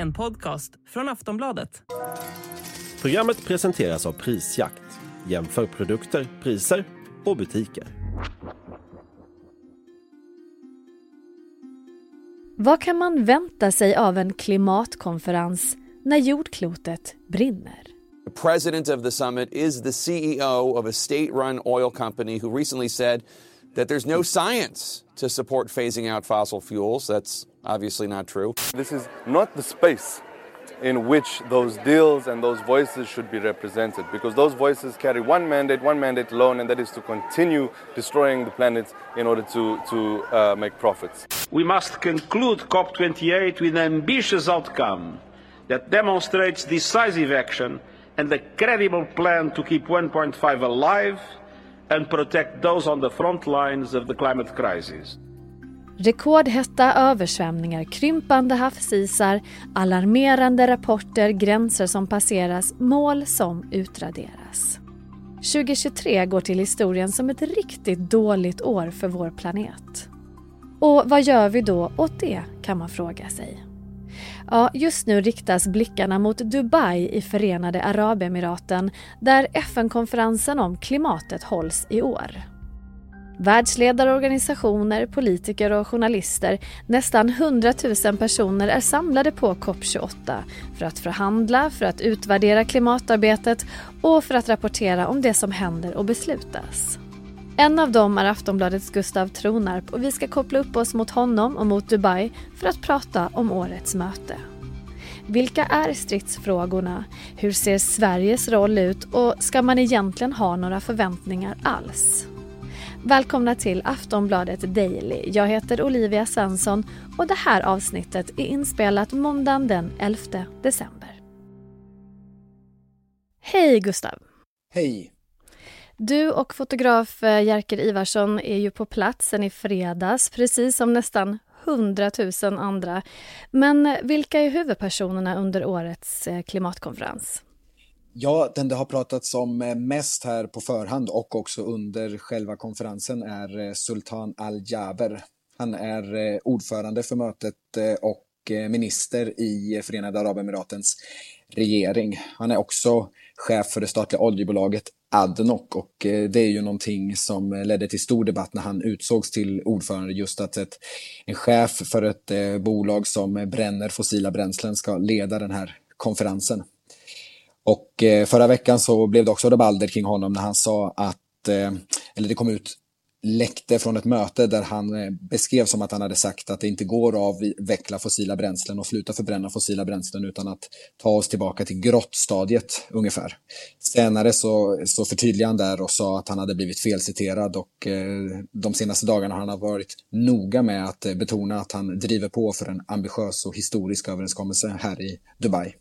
En podcast från Aftonbladet. Programmet presenteras av Prisjakt. Jämför produkter, priser och butiker. Vad kan man vänta sig av en klimatkonferens när jordklotet brinner? The president of the summit is the CEO of a state run oil company who recently said that there's no science to support phasing out fossil fuels. That's obviously not true. This is not the space in which those deals and those voices should be represented because those voices carry one mandate, one mandate alone, and that is to continue destroying the planet in order to, to uh, make profits. We must conclude COP28 with an ambitious outcome that demonstrates decisive action and a credible plan to keep 1.5 alive and protect those on the front lines of the climate crisis. Rekordhetta översvämningar, krympande havsisar, alarmerande rapporter, gränser som passeras, mål som utraderas. 2023 går till historien som ett riktigt dåligt år för vår planet. Och vad gör vi då åt det, kan man fråga sig. Ja, just nu riktas blickarna mot Dubai i Förenade Arabemiraten där FN-konferensen om klimatet hålls i år. Världsledare, organisationer, politiker och journalister, nästan 100 000 personer är samlade på COP28 för att förhandla, för att utvärdera klimatarbetet och för att rapportera om det som händer och beslutas. En av dem är Aftonbladets Gustav Tronarp och vi ska koppla upp oss mot honom och mot Dubai för att prata om årets möte. Vilka är stridsfrågorna? Hur ser Sveriges roll ut och ska man egentligen ha några förväntningar alls? Välkomna till Aftonbladet Daily. Jag heter Olivia Svensson och det här avsnittet är inspelat måndagen den 11 december. Hej Gustav! Hej! Du och fotograf eh, Jerker Ivarsson är ju på plats sen i fredags, precis som nästan 100 000 andra. Men vilka är huvudpersonerna under årets eh, klimatkonferens? Ja, den det har pratats om eh, mest här på förhand och också under själva konferensen är Sultan Al-Jaber. Han är ordförande för mötet och minister i Förenade Arabemiratens regering. Han är också chef för det statliga oljebolaget Adnoc och eh, det är ju någonting som ledde till stor debatt när han utsågs till ordförande just att ett, en chef för ett eh, bolag som bränner fossila bränslen ska leda den här konferensen. Och eh, förra veckan så blev det också rabalder kring honom när han sa att, eller det kom ut läckte från ett möte där han eh, beskrev som att han hade sagt att det inte går att avveckla fossila bränslen och sluta förbränna fossila bränslen utan att ta oss tillbaka till grottstadiet ungefär. Senare så, så förtydligade han där och sa att han hade blivit felciterad och eh, de senaste dagarna har han varit noga med att eh, betona att han driver på för en ambitiös och historisk överenskommelse här i Dubai.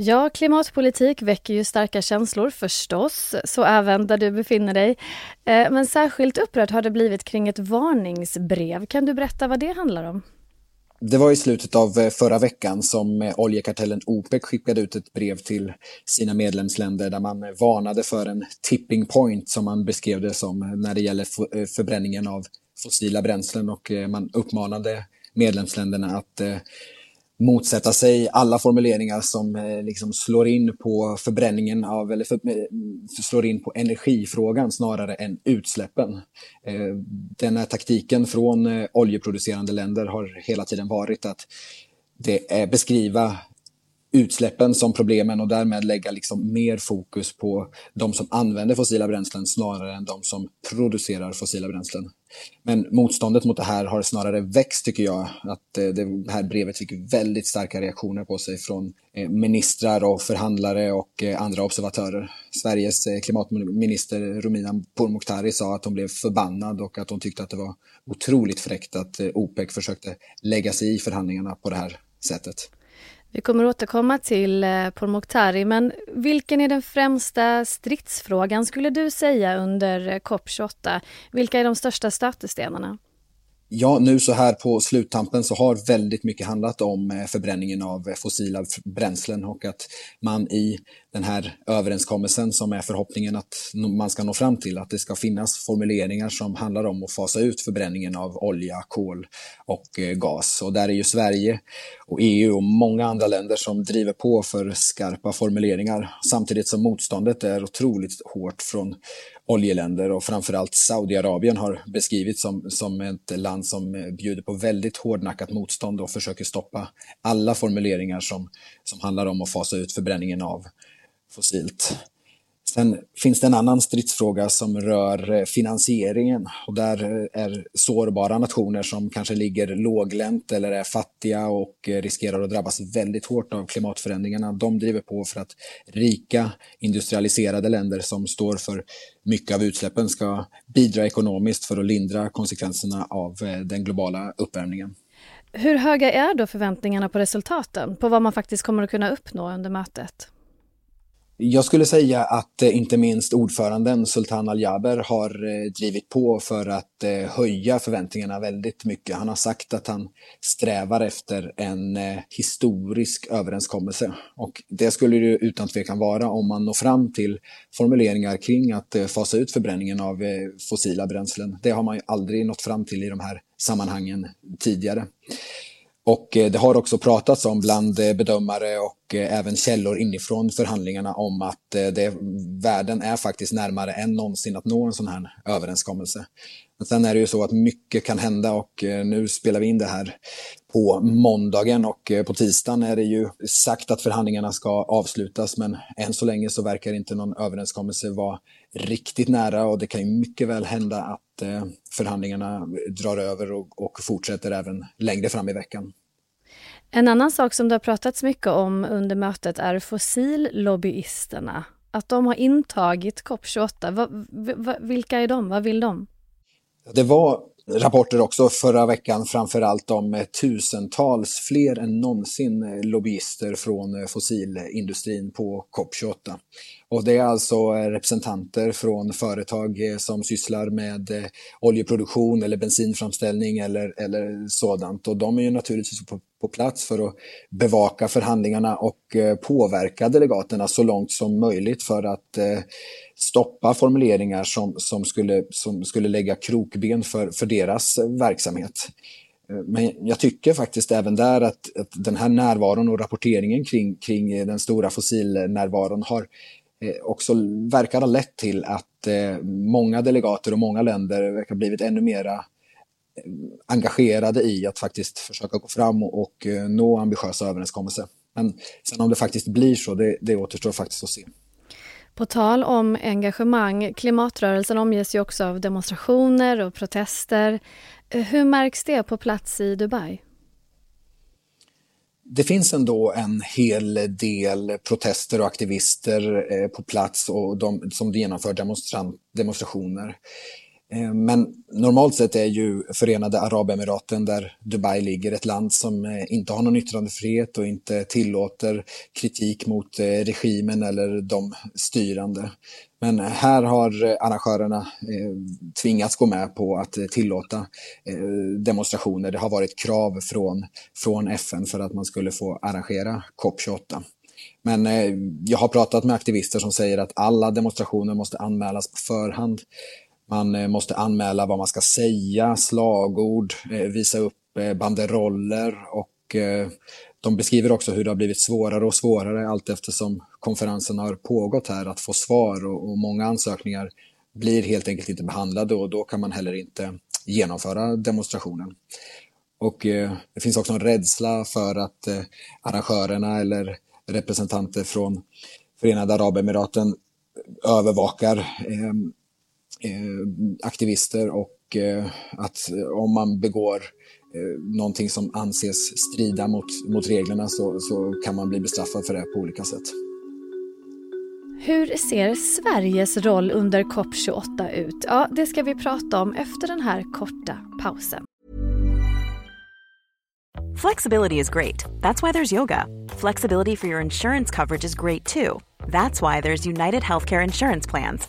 Ja, klimatpolitik väcker ju starka känslor förstås, så även där du befinner dig. Eh, men särskilt upprört har det blivit kring ett varningsbrev. Kan du berätta vad det handlar om? Det var i slutet av eh, förra veckan som eh, oljekartellen OPEC skickade ut ett brev till sina medlemsländer där man varnade för en tipping point som man beskrev det som när det gäller förbränningen av fossila bränslen och man uppmanade medlemsländerna att motsätta sig alla formuleringar som eh, liksom slår in på förbränningen av, eller för, eh, slår in på energifrågan snarare än utsläppen. Eh, den här taktiken från eh, oljeproducerande länder har hela tiden varit att det är beskriva utsläppen som problemen och därmed lägga liksom mer fokus på de som använder fossila bränslen snarare än de som producerar fossila bränslen. Men motståndet mot det här har snarare växt tycker jag. Att eh, det här brevet fick väldigt starka reaktioner på sig från eh, ministrar och förhandlare och eh, andra observatörer. Sveriges klimatminister Romina Pourmokhtari sa att hon blev förbannad och att hon tyckte att det var otroligt fräckt att OPEC försökte lägga sig i förhandlingarna på det här sättet. Vi kommer återkomma till eh, Pourmokhtari, men vilken är den främsta stridsfrågan skulle du säga under eh, COP 28? Vilka är de största stötestenarna? Ja, nu så här på sluttampen så har väldigt mycket handlat om eh, förbränningen av eh, fossila bränslen och att man i den här överenskommelsen som är förhoppningen att man ska nå fram till, att det ska finnas formuleringar som handlar om att fasa ut förbränningen av olja, kol och eh, gas. Och där är ju Sverige och EU och många andra länder som driver på för skarpa formuleringar samtidigt som motståndet är otroligt hårt från oljeländer och framförallt Saudiarabien har beskrivits som, som ett land som bjuder på väldigt hårdnackat motstånd och försöker stoppa alla formuleringar som, som handlar om att fasa ut förbränningen av fossilt. Sen finns det en annan stridsfråga som rör eh, finansieringen och där eh, är sårbara nationer som kanske ligger låglänt eller är fattiga och eh, riskerar att drabbas väldigt hårt av klimatförändringarna. De driver på för att rika industrialiserade länder som står för mycket av utsläppen ska bidra ekonomiskt för att lindra konsekvenserna av den globala uppvärmningen. Hur höga är då förväntningarna på resultaten, på vad man faktiskt kommer att kunna uppnå under mötet? Jag skulle säga att eh, inte minst ordföranden Sultan Al-Jaber har eh, drivit på för att eh, höja förväntningarna väldigt mycket. Han har sagt att han strävar efter en historisk överenskommelse. Och det skulle det utan tvekan vara om man når fram till formuleringar kring att fasa ut förbränningen av fossila bränslen. Det har man ju aldrig nått fram till i de här sammanhangen tidigare. Och eh, det har också pratats om bland eh, bedömare och eh, även källor inifrån förhandlingarna om att det, världen är faktiskt närmare än någonsin att nå en sån här överenskommelse. Men sen är det ju så att mycket kan hända och eh, nu spelar vi in det här på måndagen och eh, på tisdagen är det ju sagt att förhandlingarna ska avslutas men än så länge så verkar inte någon överenskommelse vara riktigt nära och det kan ju mycket väl hända att eh, förhandlingarna drar över och, och fortsätter även längre fram i veckan. En annan sak som det har pratats mycket om under mötet är fossillobbyisterna. Att de har intagit COP28. Va, va, vilka är de? Vad vill de? Det var rapporter också förra veckan, framförallt om eh, tusentals, fler än någonsin, eh, lobbyister från eh, fossilindustrin på COP28. Och det är alltså eh, representanter från företag eh, som sysslar med eh, oljeproduktion eller bensinframställning eller, eller sådant. Och de är ju naturligtvis på, på plats för att bevaka förhandlingarna och påverka delegaterna så långt som möjligt för att stoppa formuleringar som, som, skulle, som skulle lägga krokben för, för deras verksamhet. Men jag tycker faktiskt även där att, att den här närvaron och rapporteringen kring, kring den stora fossilnärvaron har Eh, också verkar ha lett till att eh, många delegater och många länder verkar ha blivit ännu mera eh, engagerade i att faktiskt försöka gå fram och, och nå ambitiösa överenskommelser. Men sen om det faktiskt blir så, det, det återstår faktiskt att se. På tal om engagemang, klimatrörelsen omges ju också av demonstrationer och protester. Hur märks det på plats i Dubai? Det finns ändå en hel del protester och aktivister eh, på plats och de, som genomför demonstrationer. Eh, men normalt sett är ju Förenade Arabemiraten där Dubai ligger ett land som eh, inte har någon yttrandefrihet och inte tillåter kritik mot eh, regimen eller de styrande. Men här har arrangörerna tvingats gå med på att tillåta demonstrationer. Det har varit krav från, från FN för att man skulle få arrangera COP28. Men jag har pratat med aktivister som säger att alla demonstrationer måste anmälas på förhand. Man eh, måste anmäla vad man ska säga, slagord, eh, visa upp eh, banderoller och de beskriver också hur det har blivit svårare och svårare allt eftersom konferensen har pågått här att få svar och, många ansökningar blir helt enkelt inte behandlade och då kan man heller inte genomföra demonstrationen. Och det finns också en rädsla för att arrangörerna eller representanter från Förenade Arabemiraten övervakar Eh, aktivister och eh, att om man begår eh, någonting som anses strida mot, mot reglerna så, så kan man bli bestraffad för det på olika sätt. Hur ser Sveriges roll under COP28 ut? Ja, det ska vi prata om efter den här korta pausen. Flexibility is great. That's why there's yoga. Flexibility for your insurance coverage is great too. That's why there's United Healthcare Insurance Plans.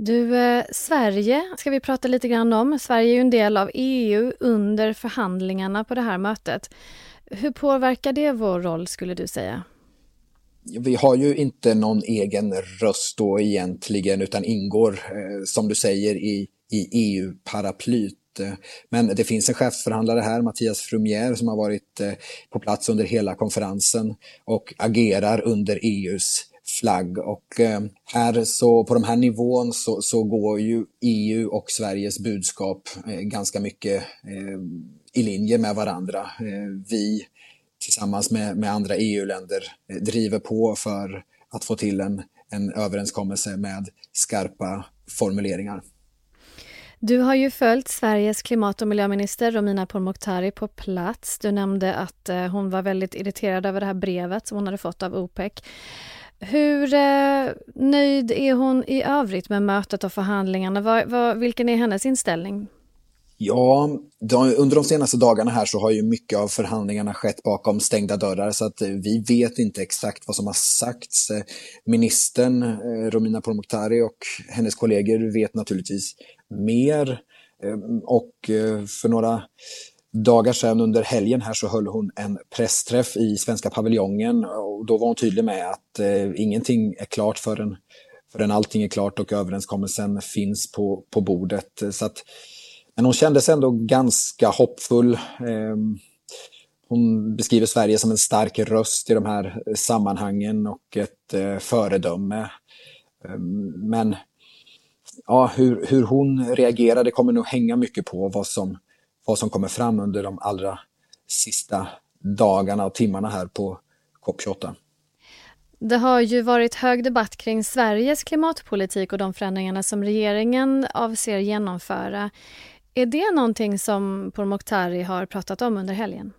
Du, eh, Sverige ska vi prata lite grann om. Sverige är ju en del av EU under förhandlingarna på det här mötet. Hur påverkar det vår roll skulle du säga? Vi har ju inte någon egen röst då egentligen utan ingår, eh, som du säger, i, i EU-paraplyt. Men det finns en chefsförhandlare här, Mattias Frumier, som har varit eh, på plats under hela konferensen och agerar under EUs flagg. Och eh, här så på de här nivån så, så går ju EU och Sveriges budskap eh, ganska mycket eh, i linje med varandra. Eh, vi tillsammans med, med andra EU-länder eh, driver på för att få till en, en överenskommelse med skarpa formuleringar. Du har ju följt Sveriges klimat och miljöminister Romina Pourmokhtari på plats. Du nämnde att eh, hon var väldigt irriterad över det här brevet som hon hade fått av OPEC. Hur eh, nöjd är hon i övrigt med mötet och förhandlingarna? Var, var, vilken är hennes inställning? Ja, under de senaste dagarna här så har ju mycket av förhandlingarna skett bakom stängda dörrar så att eh, vi vet inte exakt vad som har sagts. Eh, ministern eh, Romina Pourmokhtari och hennes kollegor vet naturligtvis mer och för några dagar sedan under helgen här så höll hon en pressträff i Svenska paviljongen och då var hon tydlig med att eh, ingenting är klart förrän, förrän allting är klart och överenskommelsen finns på, på bordet. Så att, men hon kändes ändå ganska hoppfull. Eh, hon beskriver Sverige som en stark röst i de här sammanhangen och ett eh, föredöme. Ehm, men ja, hur, hur hon reagerade kommer nog hänga mycket på vad som vad som kommer fram under de allra sista dagarna och timmarna här på COP28. Det har ju varit hög debatt kring Sveriges klimatpolitik och de förändringarna som regeringen avser genomföra. Är det någonting som Pourmokhtari har pratat om under helgen?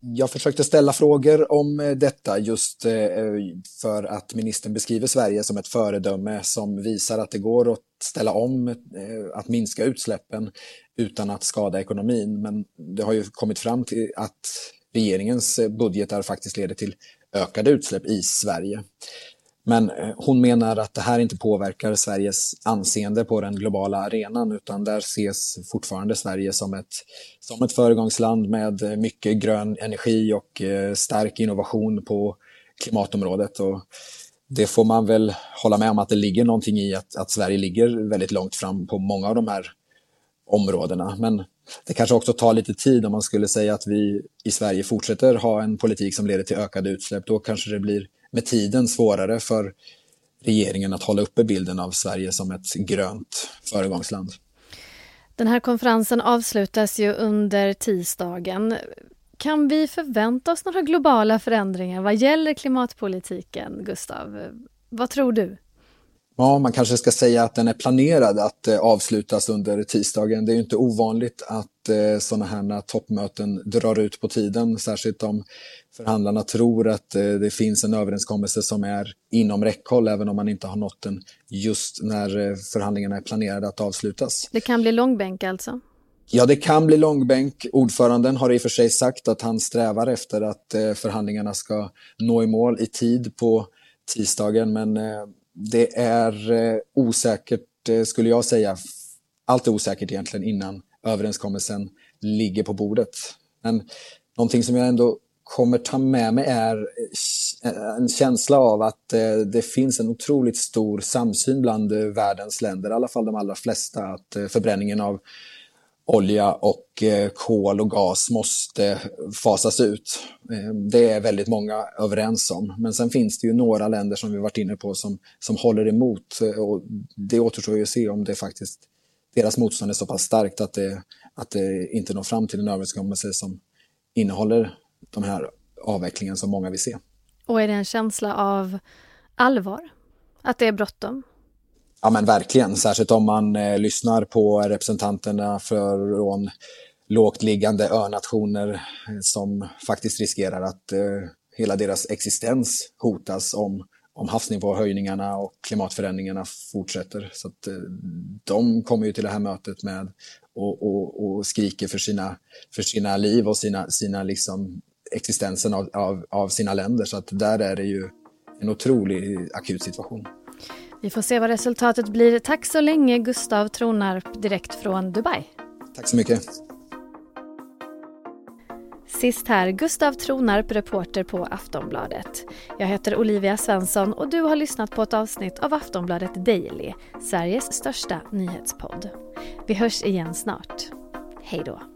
Jag försökte ställa frågor om eh, detta just eh, för att ministern beskriver Sverige som ett föredöme som visar att det går att ställa om, eh, att minska utsläppen utan att skada ekonomin. Men det har ju kommit fram till att regeringens eh, budgetar faktiskt leder till ökade utsläpp i Sverige. Men eh, hon menar att det här inte påverkar Sveriges anseende på den globala arenan utan där ses fortfarande Sverige som ett, som ett föregångsland med eh, mycket grön energi och stark innovation på klimatområdet. Och det får man väl hålla med om att det ligger någonting i att, att Sverige ligger väldigt långt fram på många av de här områdena. Men det kanske också tar lite tid om man skulle säga att vi i Sverige fortsätter ha en politik som leder till ökade utsläpp. Då kanske det blir med tiden svårare för regeringen att hålla uppe bilden av Sverige som ett grönt föregångsland. Den här konferensen avslutas ju under tisdagen. Kan vi förvänta oss några globala förändringar vad gäller klimatpolitiken, Gustav? Vad tror du? Ja, man kanske ska säga att den är planerad att eh, avslutas under tisdagen. Det är inte ovanligt att eh, sådana här toppmöten drar ut på tiden, särskilt om förhandlarna tror att eh, det finns en överenskommelse som är inom räckhåll, även om man inte har nått den just när förhandlingarna är planerade att avslutas. Det kan bli långbänk alltså? Ja, det kan bli långbänk. Ordföranden har i och för sig sagt att han strävar efter att förhandlingarna ska nå i mål i tid på tisdagen, men det är eh, osäkert, eh, skulle jag säga. Allt är osäkert egentligen innan överenskommelsen ligger på bordet. Men någonting som jag ändå kommer ta med mig är eh, en känsla av att eh, det finns en otroligt stor samsyn bland världens länder, i alla fall de allra flesta, att förbränningen av olja och eh, kol och gas måste fasas ut. Eh, det är väldigt många överens om. Men sen finns det ju några länder som vi varit inne på som, som håller emot. Eh, och det återstår ju att se om det faktiskt deras motstånd är så pass starkt att det, att det inte når fram till en överenskommelse som innehåller de här avvecklingen som många vill se. Och är det en känsla av allvar? Att det är bråttom? Ja men verkligen, särskilt om man eh, lyssnar på representanterna från lågt liggande önationer eh, som faktiskt riskerar att eh, hela deras existens hotas om, om havsnivåhöjningarna och klimatförändringarna fortsätter. Så att, eh, de kommer ju till det här mötet med och, och, och skriker för sina, för sina liv och sina, sina liksom existensen av, av, av sina länder. Så att där är det ju en otrolig akut situation. Vi får se vad resultatet blir. Tack så länge Gustav Tronarp direkt från Dubai. Tack så mycket. Sist här, Gustav Tronarp, reporter på Aftonbladet. Jag heter Olivia Svensson och du har lyssnat på ett avsnitt av Aftonbladet Daily, Sveriges största nyhetspodd. Vi hörs igen snart. Hej då.